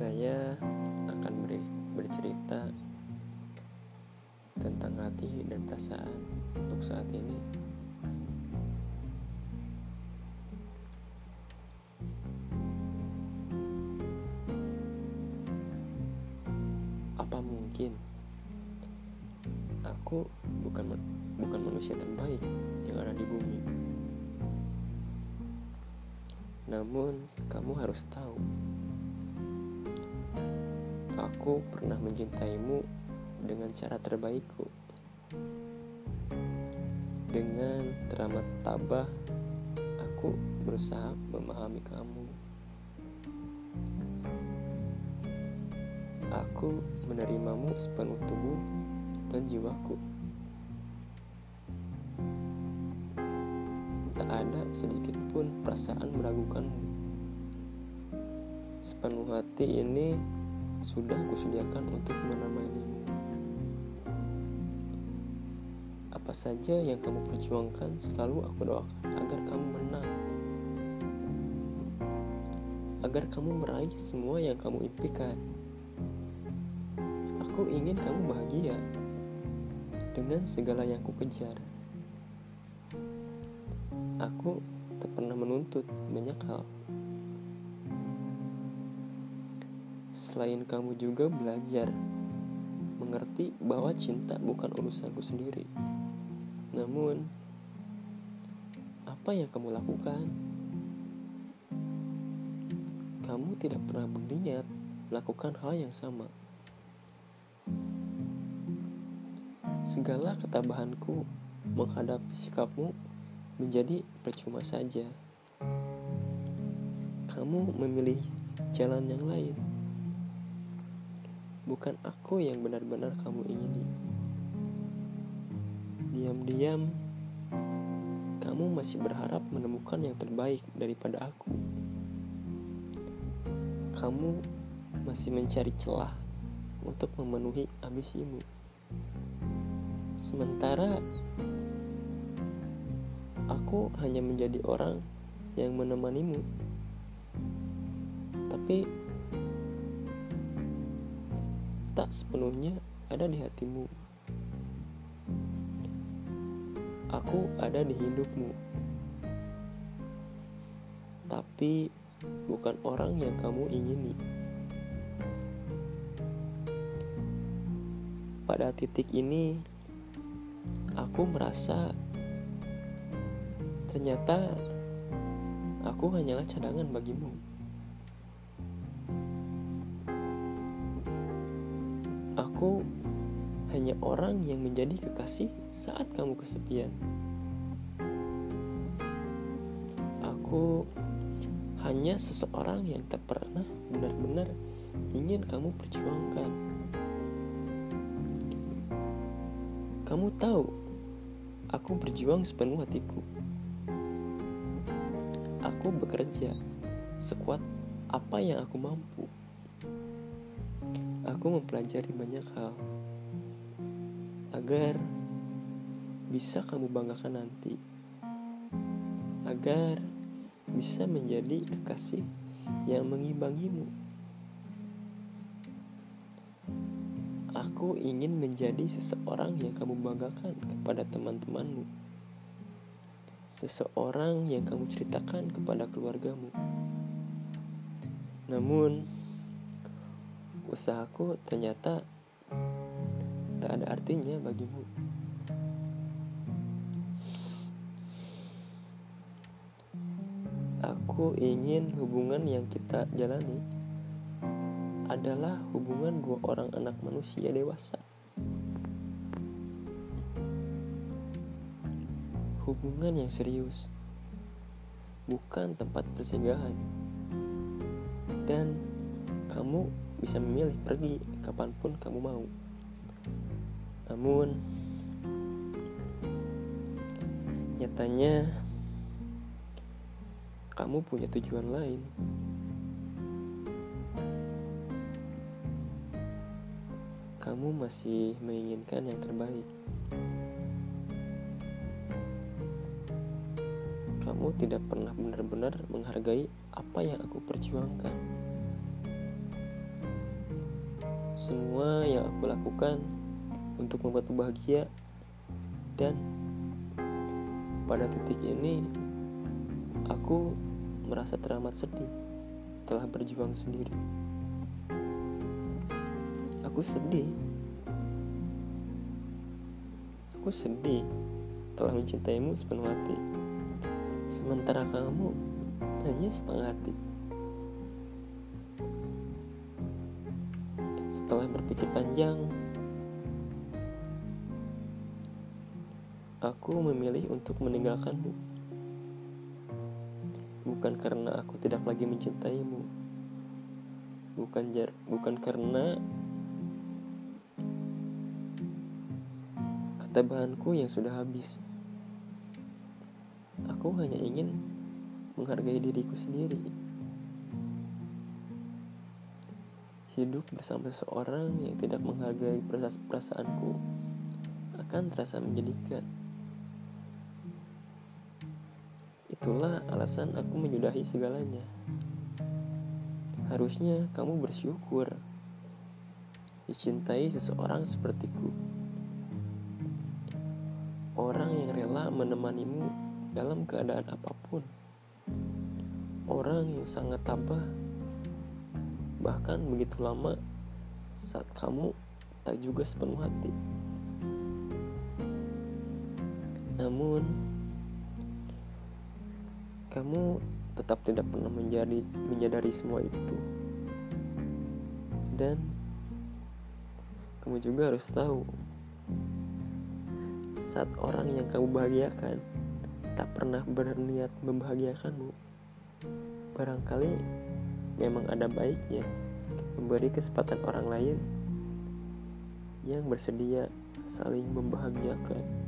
Saya akan bercerita tentang hati dan perasaan untuk saat ini. Apa mungkin aku bukan bukan manusia terbaik yang ada di bumi? Namun, kamu harus tahu, aku pernah mencintaimu dengan cara terbaikku. Dengan teramat tabah, aku berusaha memahami kamu. Aku menerimamu sepenuh tubuh dan jiwaku. tak ada sedikit pun perasaan meragukanmu. Sepenuh hati ini sudah kusediakan untuk menemanimu. Apa saja yang kamu perjuangkan selalu aku doakan agar kamu menang. Agar kamu meraih semua yang kamu impikan. Aku ingin kamu bahagia dengan segala yang ku kejar. Aku tak pernah menuntut banyak hal. Selain kamu juga belajar mengerti bahwa cinta bukan urusanku sendiri. Namun, apa yang kamu lakukan? Kamu tidak pernah berniat melakukan hal yang sama. Segala ketabahanku menghadapi sikapmu menjadi percuma saja. Kamu memilih jalan yang lain. Bukan aku yang benar-benar kamu ingini. Diam-diam, kamu masih berharap menemukan yang terbaik daripada aku. Kamu masih mencari celah untuk memenuhi ambisimu. Sementara Aku hanya menjadi orang yang menemanimu. Tapi tak sepenuhnya ada di hatimu. Aku ada di hidupmu. Tapi bukan orang yang kamu ingini. Pada titik ini, aku merasa Ternyata aku hanyalah cadangan bagimu. Hanya orang yang menjadi kekasih saat kamu kesepian. Aku hanya seseorang yang tak pernah benar-benar ingin kamu perjuangkan. Kamu tahu, aku berjuang sepenuh hatiku. Aku bekerja sekuat apa yang aku mampu. Aku mempelajari banyak hal agar bisa kamu banggakan nanti, agar bisa menjadi kekasih yang mengimbangimu. Aku ingin menjadi seseorang yang kamu banggakan kepada teman-temanmu seseorang yang kamu ceritakan kepada keluargamu. Namun, usahaku ternyata artinya bagimu. Aku ingin hubungan yang kita jalani adalah hubungan dua orang anak manusia dewasa. hubungan yang serius, bukan tempat persinggahan. Dan kamu bisa memilih pergi kapan pun kamu mau. Namun, nyatanya kamu punya tujuan lain. Kamu masih menginginkan yang terbaik. kamu tidak pernah benar-benar menghargai apa yang aku perjuangkan. semua yang aku lakukan untuk membuatmu bahagia dan pada titik ini aku merasa teramat sedih telah berjuang sendiri. Aku sedih. Aku sedih telah mencintaimu sepenuh hati. Sementara kamu hanya setengah hati. Setelah berpikir panjang, aku memilih untuk meninggalkanmu. Bukan karena aku tidak lagi mencintaimu. Bukan jar bukan karena ketebahanku yang sudah habis. Aku hanya ingin menghargai diriku sendiri. Hidup bersama seseorang yang tidak menghargai perasaanku akan terasa menjadikan. Itulah alasan aku menyudahi segalanya. Harusnya kamu bersyukur dicintai seseorang sepertiku. Orang yang rela menemanimu dalam keadaan apa pun. Orang yang sangat tabah, bahkan begitu lama saat kamu tak juga sepenuh hati. Namun, kamu tetap tidak pernah menjadi menyadari semua itu dan kamu juga harus tahu saat orang yang kamu bahagiakan tak pernah berniat membahagiakanmu barangkali memang ada baiknya memberi kesempatan orang lain yang bersedia saling membahagiakan.